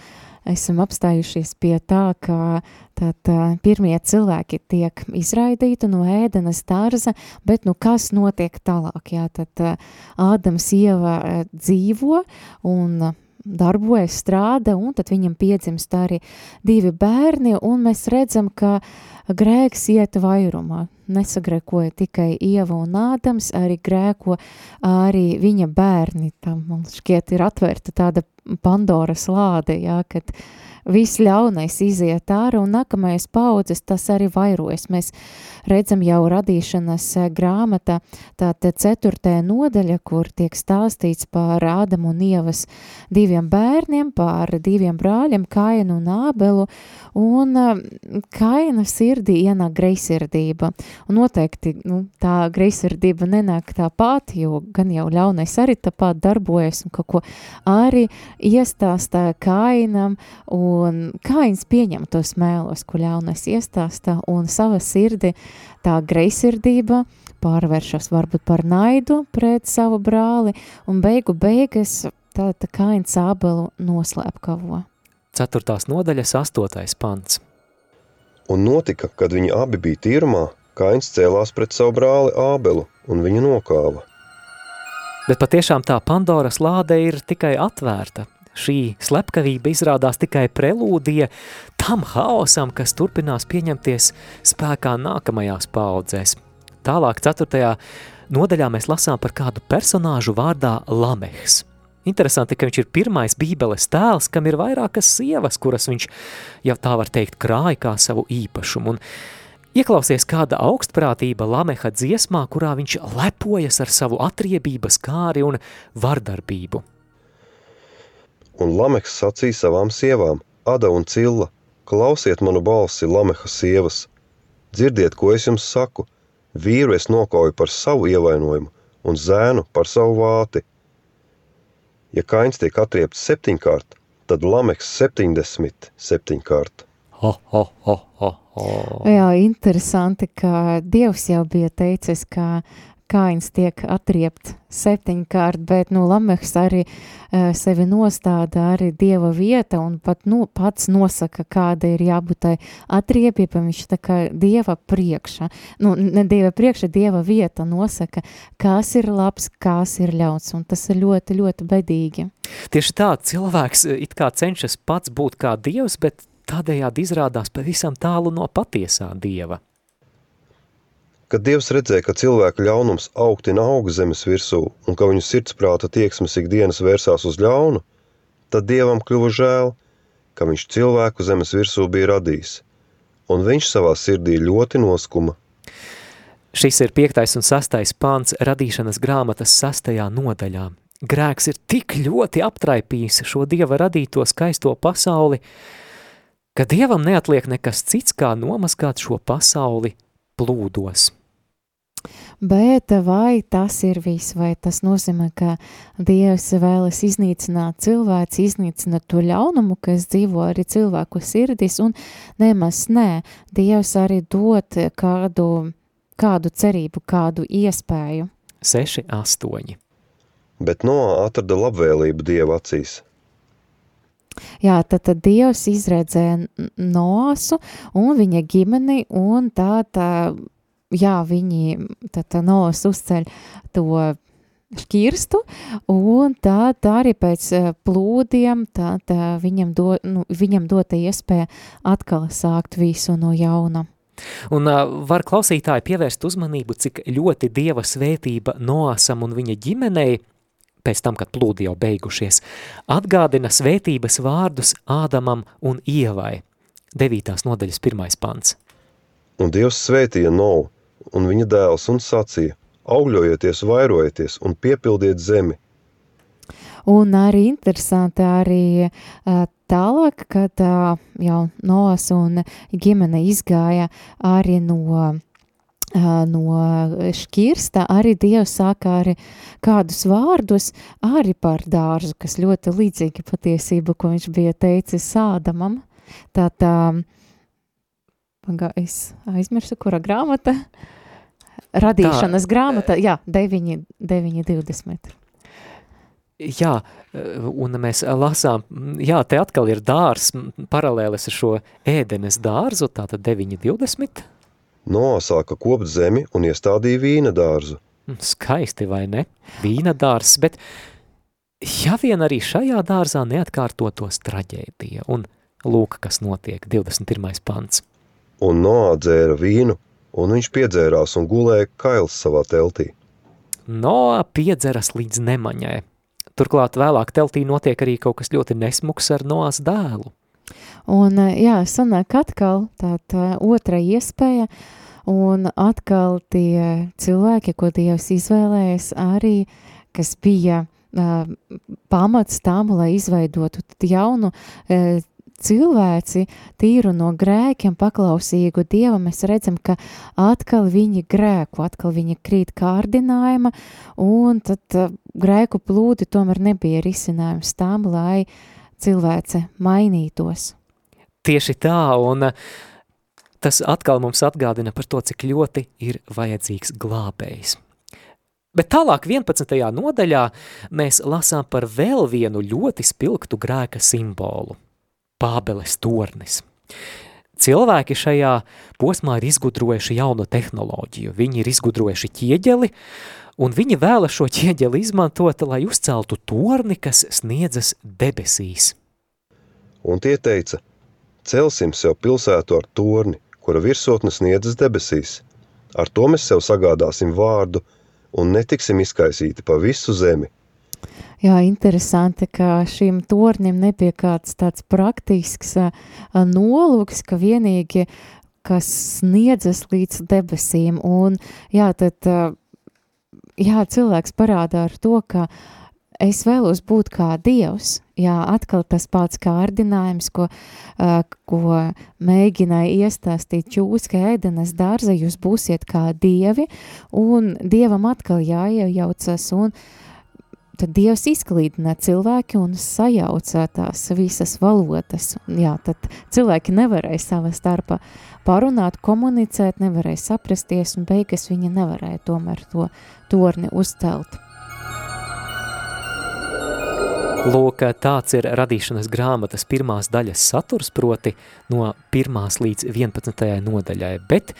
Esam apstājušies pie tā, ka tad, uh, pirmie cilvēki tiek izraidīti no ēdenes dārza, bet nu kas notiek tālāk? Jā, tad uh, Ādams ieva uh, dzīvo un uh, darbojas, strāda, un tad viņam piedzimst arī divi bērni, un mēs redzam, ka grēks iet vairumā. Nesagrēkoja tikai Ieva un Ādams, arī grēko arī viņa bērni. Tam, man šķiet, ir atvērta tāda Pandoras lāde, jā, kad viss ļaunais iziet ārā un nākamais paudzes tas arī vairojas. Mēs redzam jau radīšanas eh, grāmata, tātad ceturtē nodaļa, kur tiek stāstīts par Ādamu un Ievas diviem bērniem, par diviem brāļiem, Kainu un Ābelu, un eh, Kaina sirdī ienāk greisirdība. Un noteikti nu, tā greisirdība nenāk tāpat, jo gan jau ļaunais arī tāpat darbojas un kaut ko arī iestāstā Kainam, un Kains pieņem tos mēlos, ko ļaunais iestāstā, un sava sirdi tā greisirdība pārvēršas varbūt par naidu pret savu brāli, un beigu beigas tā, tā Kains ābelu noslēpkavo. Ceturtās nodaļas astotais pants. Un notika, kad viņi abi bija tīrumā, Kains cēlās pret savu brāli Ābelu un viņu nokāva. Bet patiešām tā Pandoras lāde ir tikai atvērta. Šī slepkavība izrādās tikai prelūdija tam haosam, kas turpinās pieņemties spēkā nākamajās paudzēs. Tālāk, 4. nodaļā mēs lasām par kādu personāžu vārdā Lamehs. Interesanti, ka viņš ir pirmais bībeles tēls, kam ir vairākas sievas, kuras viņš, ja tā var teikt, krāja kā savu īpašumu. Un ieklausies kāda augstprātība Lameha dziesmā, kurā viņš lepojas ar savu atriebības kāri un vardarbību. Un Lameks sacīja savām sievām, Ada un Cilla, klausiet manu balsi, Lameha sievas, dzirdiet, ko es jums saku, vīru es nokauju par savu ievainojumu un zēnu par savu vāti. Ja kains tiek atriepts septiņkārt, tad Lameks septiņdesmit septiņkārt. Ho, ho, ho, ho, ho. Jā, interesanti, ka Dievs jau bija teicis, ka Kains tiek atriept septiņkārt, bet nu, Lamehs arī uh, sevi nostāda arī dieva vieta un pat nu, pats nosaka, kāda ir jābūt tai atriebībai. Viņš tā kā dieva priekša, nu, ne dieva priekša, dieva vieta nosaka, kas ir labs, kas ir ļauts, un tas ir ļoti, ļoti bedīgi. Tieši tā, cilvēks eh, it kā cenšas pats būt kā dievs, bet tādējādi izrādās pavisam tālu no patiesā dieva. Kad Dievs redzēja, ka cilvēka ļaunums augtina auga zemes virsū un ka viņu sirdsprāta tieksmes ikdienas vērsās uz ļaunu, tad Dievam kļuva žēl, ka viņš cilvēku zemes virsū bija radījis, un viņš savā sirdī ļoti noskuma. Šis ir piektais un sastais pāns radīšanas grāmatas sastajā nodaļā. Grēks ir tik ļoti aptraipījis šo Dieva radīto skaisto pasauli, ka Dievam neatliek nekas cits, kā nomazgāt šo pasauli plūdos. Bet vai tas ir viss, vai tas nozīmē, ka Dievs vēlas iznīcināt cilvēku, iznīcināt to ļaunumu, kas dzīvo arī cilvēku sirdis, un nemaz nē, Dievs arī dod kādu, kādu cerību, kādu iespēju. 6, 8. Bet Noā atrada labvēlību Dieva acīs. Jā, tad, tad Dievs izredzēja Noāsu un viņa ģimeni, un tā, tā jā, viņi tad nos uzceļ to šķirstu, un tā, tā arī pēc eh, plūdiem tā, tā viņam, do, nu, viņam dota iespēja atkal sākt visu no jauna. Un uh, var klausītāji pievērst uzmanību, cik ļoti Dieva svētība Noasam un viņa ģimenei, pēc tam, kad plūdi jau beigušies, atgādina svētības vārdus Ādamam un Ievai. Devītās nodaļas pirmais pants. Un Dievs svētīja Novu un viņa dēls un sacīja, augļojieties, vairojieties un piepildiet zemi. Un arī interesanti arī tālāk, kad jau Noas un ģimene izgāja arī no no šķirsta, arī Dievs sāka arī kādus vārdus arī par dārzu, kas ļoti līdzīgi patiesību, ko viņš bija teicis sādamam. Tātad, es aizmirsu, kura grāmata, radīšanas Tā, grāmata, jā, 9, 9, 20. Jā, un mēs lasām, jā, te atkal ir dārs, paralēlis ar šo ēdenes dārzu, tātad 9.20. Nosāka kopt zemi un iestādīja vīna dārzu. Skaisti, vai ne? Vīna dārs, bet ja vien arī šajā dārzā neatkārtotos traģēdija, un lūk, kas notiek, 21. pants. Un noādzēra vīnu un viņš piedzērās un gulēja kails savā teltī. Noā piedzeras līdz nemaņai. Turklāt vēlāk teltī notiek arī kaut kas ļoti nesmuks ar Noās dēlu. Un jā, sanāk atkal tā, tā otra iespēja, un atkal tie cilvēki, ko Dievs izvēlējas arī, kas bija uh, pamats tam, lai izveidotu jaunu uh, cilvēci tīru no grēkiem, paklausīgu Dievam, mēs redzam, ka atkal viņi grēku, atkal viņi krīt kārdinājuma, un tad uh, grēku plūdi tomēr nebija risinājums tam, lai cilvēce mainītos. Tieši tā, un uh, tas atkal mums atgādina par to, cik ļoti ir vajadzīgs glābējs. Bet tālāk 11. nodaļā mēs lasām par vēl vienu ļoti spilgtu grēka simbolu – Pābeles tornis. Cilvēki šajā posmā ir izgudrojuši jaunu tehnoloģiju. Viņi ir izgudrojuši ķieģeli, un viņi vēla šo ķieģeli izmantot, lai uzceltu torni, kas sniedzas debesīs. Un tie teica, celsim sev pilsētu ar torni, kura virsotne sniedzas debesīs. Ar to mēs sev sagādāsim vārdu un netiksim izkaisīti pa visu zemi. Jā, interesanti, ka šim tornim nebija kāds tāds praktisks nolūks, ka vienīgi, kas sniedzas līdz debesīm, un jā, tad, jā, cilvēks parādā ar to, ka es vēlos būt kā Dievs, jā, atkal tas pats kārdinājums, ko, uh, ko mēģināja iestāstīt čūska ēdenes dārza, jūs būsiet kā Dievi, un Dievam atkal jāiejaucas, un uh, tad Dievs izklīdina cilvēki un sajauca tās visas valodas. Jā, tad cilvēki nevarēja savā starpā parunāt, komunicēt, nevarēja saprasties, un beigas viņi nevarēja tomēr to torni uzcelt. Lūk, tāds ir radīšanas grāmatas pirmās daļas saturs, proti no pirmās līdz 11. nodaļai, bet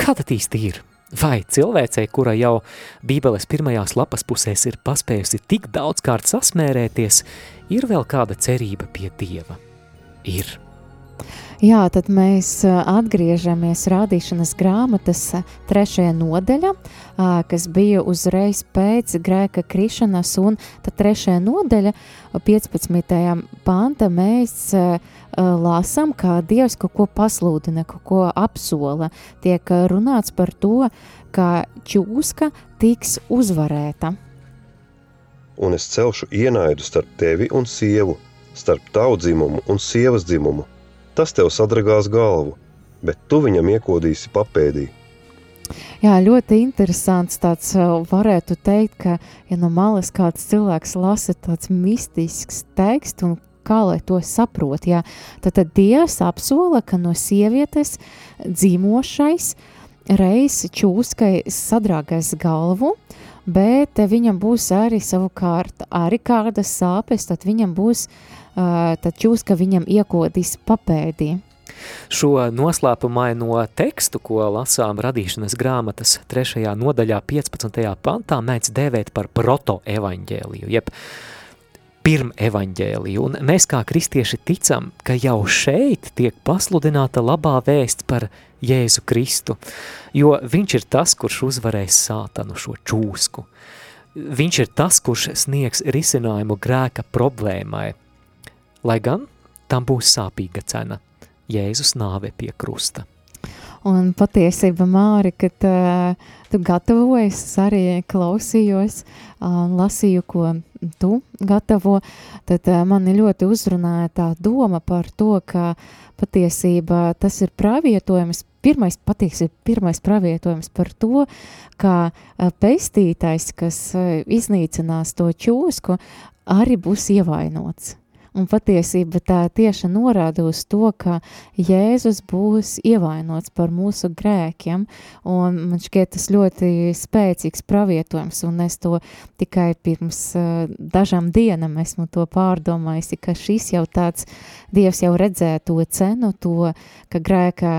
kā tad īsti ir? Vai cilvēcei, kura jau Bībeles pirmajās lapas pusēs ir paspējusi tik daudzkārt sasmērēties, ir vēl kāda cerība pie Dieva? Ir. Jā, tad mēs atgriežamies rādīšanas grāmatas trešajā nodaļa, kas bija uzreiz pēc grēka krišanas, un tad trešajā nodaļa, 15. panta, mēs lasām, kā Dievs kaut ko pasludina, kaut ko apsola. Tiek runāts par to, ka čūska tiks uzvarēta. Un es celšu ienaidu starp tevi un sievu, starp tavu dzimumu un sievas dzimumu Tas tev sadragās galvu, bet tu viņam iekodīsi papēdī. Jā, ļoti interesants tāds varētu teikt, ka, ja no malas kāds cilvēks lasa tāds mistisks teksts un kā lai to saprot, jā, tad, tad Dievs apsola, ka no sievietes dzīmošais reiz čūskai sadrāgais galvu, bet viņam būs arī savukārt arī kādas sāpes, tad viņam būs uh, tad čūska viņam iekodīs papēdī. Šo noslēpumaino tekstu, ko lasām radīšanas grāmatas 3. nodaļā 15. pantā, mēdz dēvēt par proto-evaņģēliju, jeb pirmevaņģēliju, un mēs kā kristieši ticam, ka jau šeit tiek pasludināta labā vēsts par Jēzu Kristu, jo viņš ir tas, kurš uzvarēs sātanu šo čūsku. Viņš ir tas, kurš sniegs risinājumu grēka problēmai, lai gan tam būs sāpīga cena – Jēzus nāve pie krusta. Un patiesība, Māri, kad uh, tu gatavojies, arī klausījos uh, lasīju, ko tu gatavo, tad uh, mani ļoti uzrunāja tā doma par to, ka patiesība tas ir pravietojums, pirmais patiesība, pirmais pravietojums par to, ka uh, pestītais, kas uh, iznīcinās to čūsku, arī būs ievainots Un patiesība tā tieši norāda uz to, ka Jēzus būs ievainots par mūsu grēkiem, un man šķiet tas ļoti spēcīgs pravietojums, un es to tikai pirms uh, dažām dienām esmu to pārdomājusi, ka šis jau tāds, Dievs jau redzēja to cenu, to, ka grēka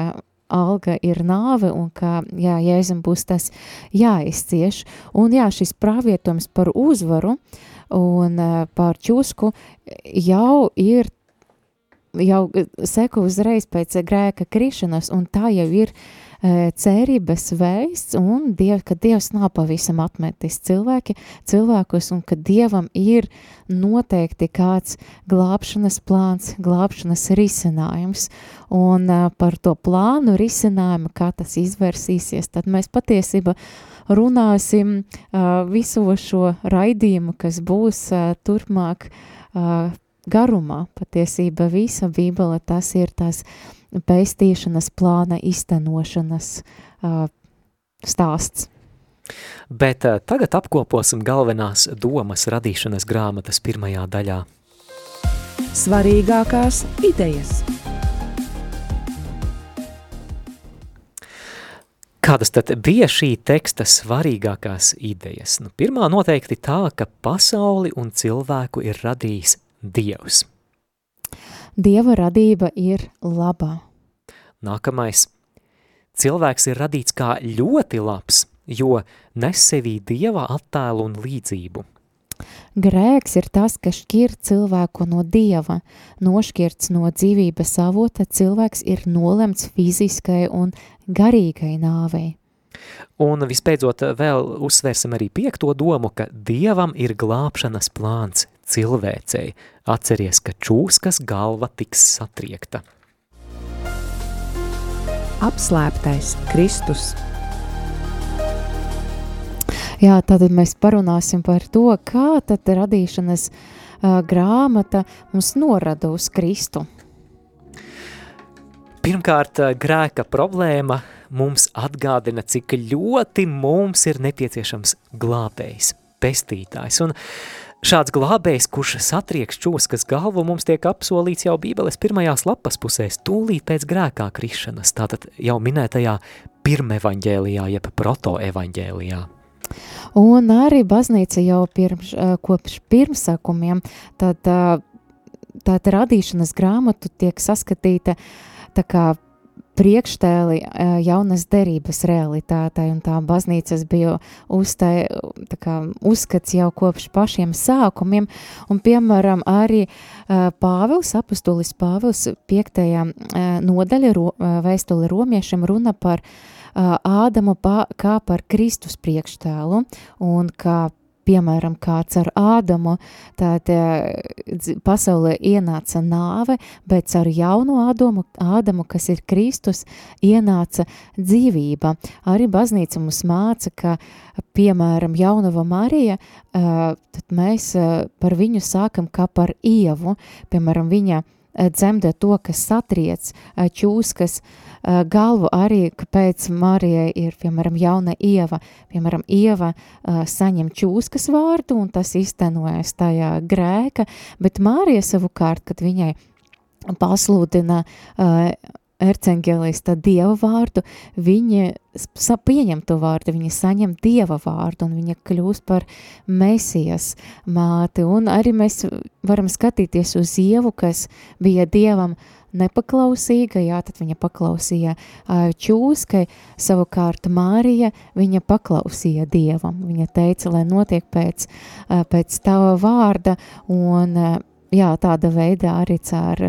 alga ir nāve un ka, jā, Jēzum būs tas jāizcieš. Un jā, šis pravietojums par uzvaru uh, un eh, pār čusku jau ir, jau seku uzreiz pēc grēka krišanas, un tā jau ir e, cerības veists, un diev, ka Dievs nav pavisam atmetis cilvēki, cilvēkus, un ka Dievam ir noteikti kāds glābšanas plāns, glābšanas risinājums, un e, par to plānu risinājumu, kā tas izvērsīsies, tad mēs patiesībā runāsim visu šo raidījumu, kas būs turpmāk garumā. Patiesība visa Bībele tas ir tās pēstīšanas plāna iztenošanas stāsts. Bet tagad apkoposim galvenās domas radīšanas grāmatas pirmajā daļā. Svarīgākās idejas – Kādas tad bija šī teksta svarīgākās idejas? Nu, pirmā noteikti tā, ka pasauli un cilvēku ir radījis Dievs. Dieva radība ir labā. Nākamais. Cilvēks ir radīts kā ļoti labs, jo nes sevī Dieva attēlu un līdzību. Grēks ir tas, kas šķir cilvēku no dieva. Nošķirts no dzīvības avota, cilvēks ir nolemts fiziskai un garīgai nāvei. Un visbeidzot vēl uzsversim arī piekto domu, ka Dievam ir glābšanas plāns cilvēcei. Atceries, ka čūskas galva tiks satriekta. Apslēptais Kristus. Jā, tad mēs parunāsim par to, kā tad radīšanas uh, grāmata mums norada uz Kristu. Pirmkārt, grēka problēma mums atgādina, cik ļoti mums ir nepieciešams glābējs, pestītājs. Un šāds glābējs, kurš satrieks čūskas galvu, mums tiek apsolīts jau Bībeles pirmajās lapas pusēs, tūlīt pēc grēkā krišanas, tātad jau minētajā pirmevaņģēlijā, jeb protoevaņģēlijā. Un arī baznīca jau pirms, kopš pirmsākumiem, tad tāda radīšanas grāmatu tiek saskatīta tā kā priekštēli jaunas derības realitātei, un tā baznīcas bija uztai, tā kā uzskats jau kopš pašiem sākumiem, un piemēram arī Pāvils, apustulis Pāvils, piektajā nodaļa ro, vēstuli romiešiem runa par Ādamu kā par Kristus priekštēlu, un kā piemēram, kāds ar Ādamu, tad pasaulē ienāca nāve, bet ar jauno Ādamu, Ādamu, kas ir Kristus, ienāca dzīvība. Arī baznīca mums māca, ka, piemēram, jaunava Marija, tad mēs par viņu sākam kā par ievu, piemēram, viņa dzemdē to, kas satriec čūskas, Eh, galvu arī, kāpēc Marijai ir, piemēram, jauna ieva. Piemēram, ieva saņem čūskas vārdu, un tas iztenojas tajā grēka, bet Mārija savukārt, kad viņai pasludina uh, ercengelista dieva vārdu, viņa pieņem to vārdu, viņa saņem dieva vārdu un viņa kļūst par mesijas māti. Un arī mēs varam skatīties uz ievu, kas bija dievam nepaklausīga, jā, tad viņa paklausīja čūskai, savukārt Mārija, viņa paklausīja Dievam, viņa teica, lai notiek pēc, pēc tava vārda, un jā, tāda veidā arī caur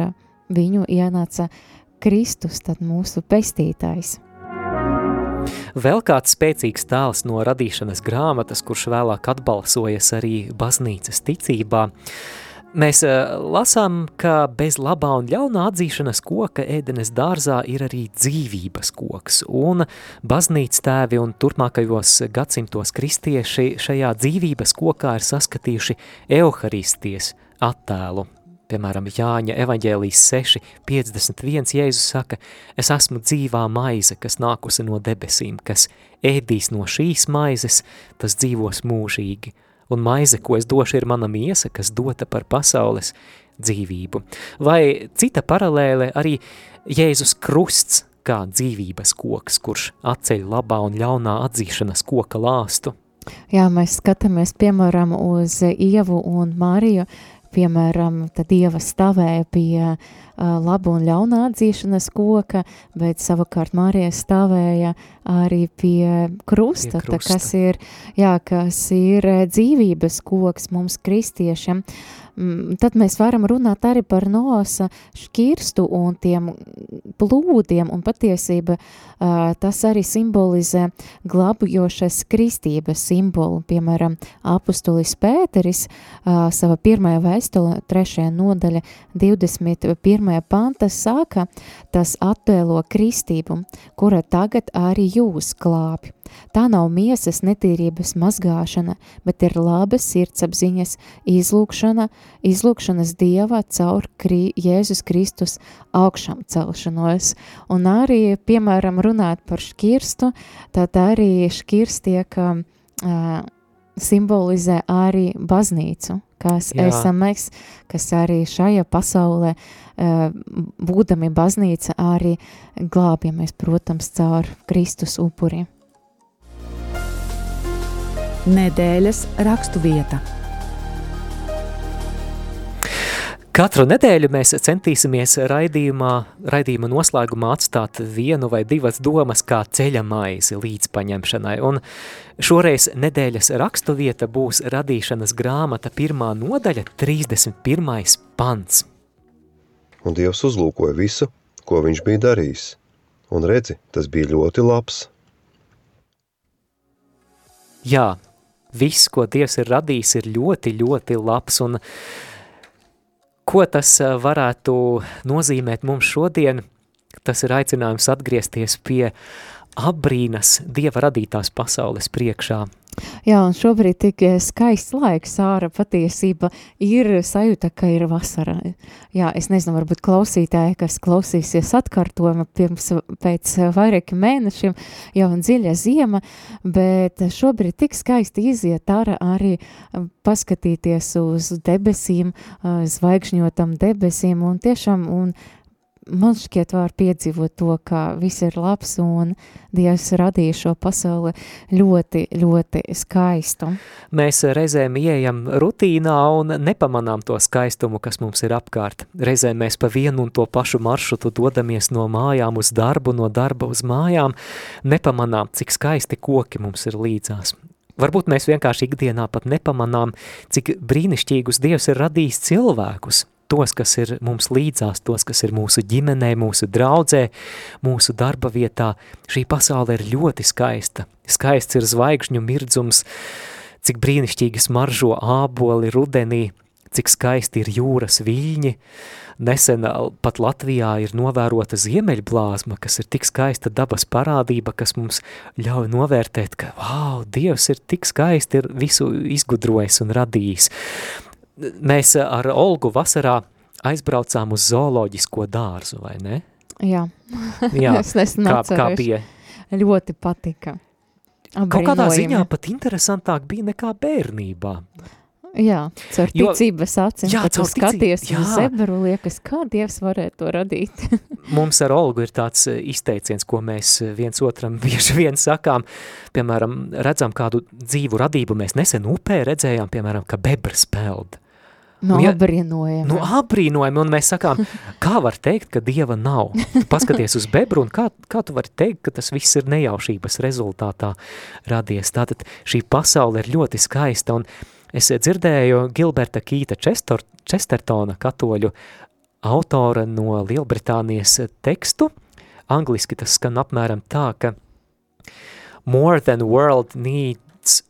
viņu ienāca Kristus, tad mūsu pestītājs. Vēl kāds spēcīgs tēls no radīšanas grāmatas, kurš vēlāk atbalsojas arī baznīcas ticībā, Mēs uh, lasām, ka bez labā un ļaunā atzīšanas koka ēdenes dārzā ir arī dzīvības koks, un baznīca tēvi un turpmākajos gadsimtos kristieši šajā dzīvības kokā ir saskatījuši Euharisties attēlu. Piemēram, Jāņa evaņģēlijas 6, 51 Jēzus saka, es esmu dzīvā maize, kas nākusi no debesīm, kas ēdīs no šīs maizes, tas dzīvos mūžīgi – un maize, ko es došu, ir mana miesa, kas dota par pasaules dzīvību. Vai cita paralēle arī Jēzus krusts kā dzīvības koks, kurš atceļ labā un ļaunā atzīšanas koka lāstu. Jā, mēs skatāmies, piemēram, uz Ievu un Mariju, piemēram, tad Dieva stāvēja pie labu un ļaunu atzīšanas koka, bet savukārt Marija stāvēja arī pie krusta, pie krusta. Tā, kas ir, jā, kas ir dzīvības koks mums kristiešiem. Tad mēs varam runāt arī par nosa šķirstu un tiem plūdiem, un patiesība tas arī simbolizē glābujošas kristības simbolu. Piemēram, apustulis Pēteris sava pirmajā vēstule, trešajā nodaļa, 21. Panta sāka, tas attēlo kristību, kura tagad arī jūs glābi. Tā nav miesas netīrības mazgāšana, bet ir labas sirdsapziņas izlūkšana, izlūkšanas Dievā caur krī, Jēzus Kristus augšām celšanos. Un arī, piemēram, runāt par škirstu, tad arī škirst tiek uh, simbolizē arī baznīcu, kas Jā. esam mēs, kas arī šajā pasaulē, uh, būdami baznīca, arī glābjamies, protams, caur Kristus upuriem. Nedēļas rakstu vieta. Katru nedēļu mēs centīsimies raidījumā, raidījuma noslēgumā atstāt vienu vai divas domas kā ceļa maizi līdz paņemšanai, un šoreiz nedēļas rakstu vieta būs radīšanas grāmata pirmā nodaļa 31. pants. Un Dievs uzlūkoja visu, ko viņš bija darījis, un redzi, tas bija ļoti labs. Jā, viss, ko Dievs ir radījis, ir ļoti, ļoti labs, un ko tas varētu nozīmēt mums šodien, tas ir aicinājums atgriezties pie abrīnas Dieva radītās pasaules priekšā, Jā, un šobrīd tik eh, skaists laiks ārā patiesība ir sajūta, ka ir vasara. Jā, es nezinu, varbūt klausītāji, kas klausīsies atkārtojuma pirms pēc vairākiem mēnešiem, jau un dziļa ziema, bet šobrīd tik skaisti iziet ārā arī um, paskatīties uz debesīm, uh, zvaigžņotam debesīm un tiešām un man šķiet var piedzīvot to, ka viss ir labs un Dievs radīja šo pasauli ļoti, ļoti skaistu. Mēs reizēm ieejam rutīnā un nepamanām to skaistumu, kas mums ir apkārt. Reizēm mēs pa vienu un to pašu maršrutu dodamies no mājām uz darbu, no darba uz mājām, nepamanām, cik skaisti koki mums ir līdzās. Varbūt mēs vienkārši ikdienā pat nepamanām, cik brīnišķīgus Dievs ir radījis cilvēkus – tos, kas ir mums līdzās, tos, kas ir mūsu ģimenē, mūsu draudzē, mūsu darba vietā. Šī pasaule ir ļoti skaista. Skaists ir zvaigžņu mirdzums, cik brīnišķīgi smaržo āboli rudenī, cik skaisti ir jūras viļņi. Nesen pat Latvijā ir novērota ziemeļblāzma, kas ir tik skaista dabas parādība, kas mums ļauj novērtēt, ka, wow, Dievs ir tik skaisti, ir visu izgudrojis un radījis mēs ar Olgu vasarā aizbraucām uz zooloģisko dārzu, vai ne? Jā, Jā es nesen kā, kā bija? Ļoti patika. Kaut kādā ziņā pat interesantāk bija nekā bērnībā. Jā, caur Jo- ticības acīm, Jā, kad skaties jā. uz zebru, liekas, kā Dievs varētu to radīt. Mums ar Olgu ir tāds izteiciens, ko mēs viens otram bieži vien sakām. Piemēram, redzam kādu dzīvu radību, mēs nesen upē redzējām, piemēram, ka bebras peld. No Un ja- abrīnojama. Nu, abrīnojami, un mēs sakām, kā var teikt, ka Dieva nav? Tu paskaties uz bebru, un kā, kā tu vari teikt, ka tas viss ir nejaušības rezultātā radies? Tātad šī pasaule ir ļoti skaista, un es dzirdēju Gilberta Kīta Čestor, Čestertona katoļu autora no Lielbritānijas tekstu. Angliski tas skan apmēram tā, ka more than world needs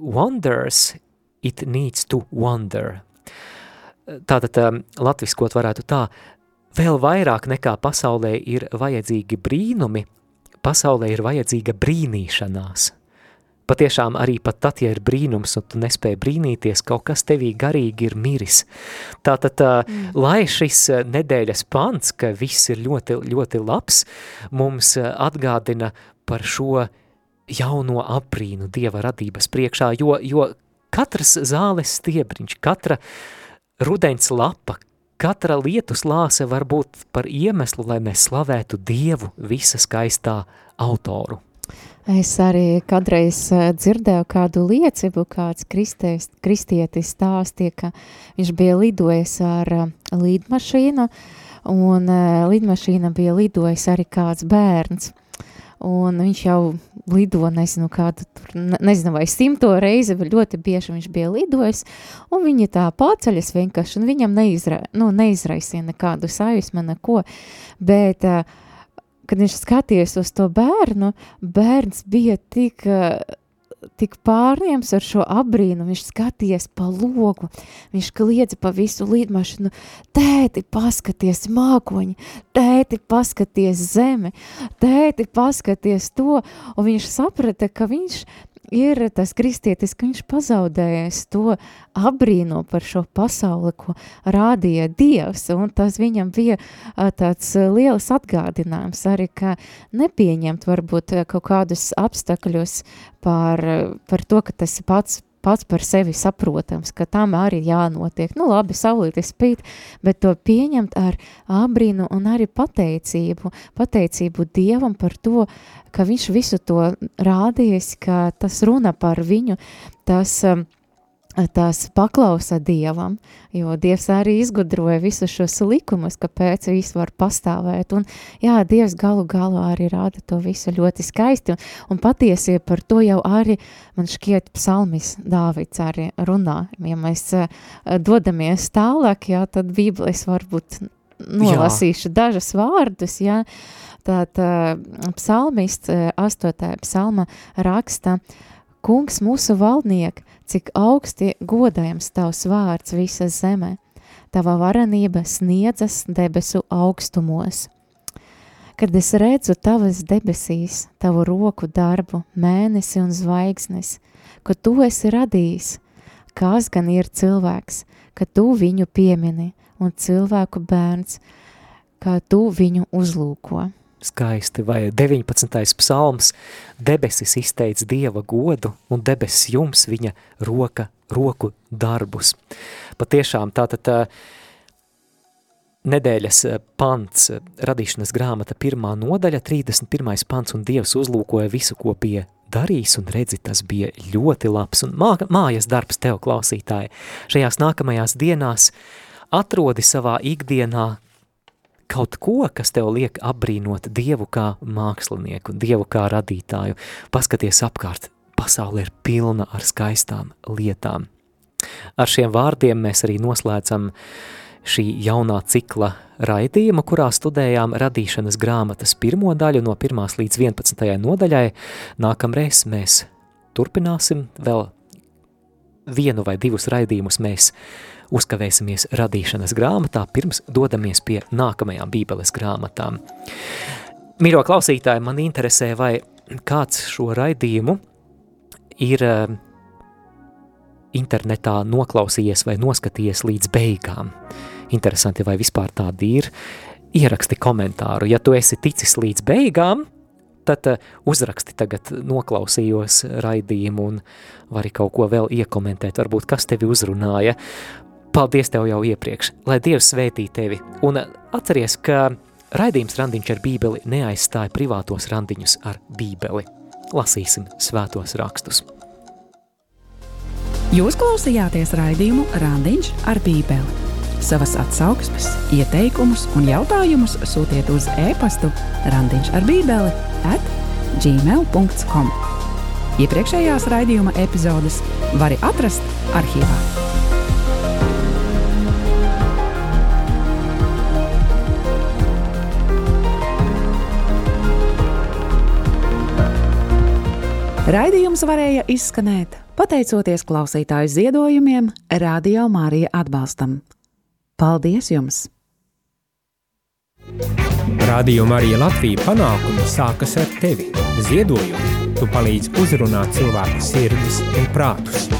wonders, it needs to wonder. Tātad um, latviskot varētu tā, vēl vairāk nekā pasaulē ir vajadzīgi brīnumi, pasaulē ir vajadzīga brīnīšanās. Patiešām arī pat tad, ja ir brīnums un tu nespēji brīnīties, kaut kas tevī garīgi ir miris. Tātad, mm. lai šis uh, nedēļas pants, ka viss ir ļoti, ļoti labs, mums uh, atgādina par šo jauno aprīnu Dieva radības priekšā, jo, jo katrs zāles stiebriņš, katra rudens lapa, katra lietus lāse var būt par iemeslu, lai mēs slavētu Dievu visa skaistā autoru. Es arī kādreiz eh, dzirdēju kādu liecību, kāds kristēs, kristietis stāstīja, ka viņš bija lidojis ar eh, lidmašīnu, un eh, lidmašīna bija lidojis arī kāds bērns. Un viņš jau lido, nezinu, kādu, tur, ne- nezinu, vai simto reizi, bet ļoti bieži viņš bija lidojis, un viņi tā paceļas vienkārši, un viņam neizra, nu, neizraisīja nekādu sajūsmu, neko, bet uh, kad viņš skatījās uz to bērnu, bērns bija tik, eh, tik pārņemts ar šo abrīnu, viņš skatījās pa logu, viņš kliedza pa visu līdmašanu, tēti, paskaties mākoņi, tēti, paskaties zemi, tēti, paskaties to, un viņš saprata, ka viņš ir tas kristietis, ka viņš pazaudējis to abrīno par šo pasauli, ko rādīja Dievs, un tas viņam bija tāds liels atgādinājums arī, ka nepieņemt varbūt kaut kādus apstākļus par, par to, ka tas pats pats par sevi saprotams, ka tam arī jānotiek. Nu labi, saulīte spīt, bet to pieņemt ar abrīnu un arī pateicību, pateicību Dievam par to, ka viņš visu to rādījis, ka tas runa par viņu, tas um, tās paklausa Dievam, jo Dievs arī izgudroja visus šos likumus, kāpēc viss var pastāvēt, un jā, Dievs galu galā arī rāda to visu ļoti skaisti, un, un patiesi par to jau arī, man šķiet, psalmis Dāvids arī runā, ja mēs uh, dodamies tālāk, jā, tad Bībeles varbūt nolasīšu jā. dažas vārdus, jā, Tātad psalmists 8. psalma raksta, Kungs, mūsu valdniek, cik augsti godājams tavs vārds visa zemē, tava varenība sniedzas debesu augstumos. Kad es redzu tavas debesīs, tavu roku darbu, mēnesi un zvaigznes, ka tu esi radījis, kas gan ir cilvēks, ka tu viņu piemini, un cilvēku bērns, kā tu viņu uzlūko skaisti, vai 19. psalms, debesis izteic Dieva godu, un debesis jums viņa roka, roku darbus. Patiešām tātad tā, nedēļas pants, radīšanas grāmata pirmā nodaļa, 31. pants, un Dievs uzlūkoja visu, ko bija darījis, un redzi, tas bija ļoti labs, un mā, mājas darbs tev klausītāji. Šajās nākamajās dienās atrodi savā ikdienā kaut ko, kas tev liek apbrīnot Dievu kā mākslinieku, Dievu kā radītāju. Paskaties apkārt, pasaule ir pilna ar skaistām lietām. Ar šiem vārdiem mēs arī noslēdzam šī jaunā cikla raidījumu, kurā studējām radīšanas grāmatas pirmo daļu no 1. līdz 11. nodaļai. Nākamreiz mēs turpināsim vēl vienu vai divus raidījumus mēs uzkavēsimies radīšanas grāmatā, pirms dodamies pie nākamajām bībeles grāmatām. Mīļo klausītāji, man interesē, vai kāds šo raidījumu ir uh, internetā noklausījies vai noskatījies līdz beigām. Interesanti, vai vispār tādi ir. Ieraksti komentāru, ja tu esi ticis līdz beigām, tad uh, uzraksti tagad noklausījos raidījumu un vari kaut ko vēl iekomentēt, varbūt kas tevi uzrunāja. Paldies tev jau iepriekš, lai Dievs svētī tevi, un atceries, ka raidījums randiņš ar bībeli neaizstāja privātos randiņus ar bībeli. Lasīsim svētos rakstus. Jūs klausījāties raidījumu Randiņš ar bībeli. Savas atsauksmes, ieteikumus un jautājumus sūtiet uz e-pastu randiņš ar bībeli at gmail.com. Iepriekšējās raidījuma epizodes var atrast arhīvā. Raidījums varēja izskanēt pateicoties klausītāju ziedojumiem, Radio Mārija atbalstam. Paldies jums! Radio Marija Latvija panākumi sākas ar tevi. Ziedojumi, tu palīdzi uzrunāt cilvēku sirdis un prātus.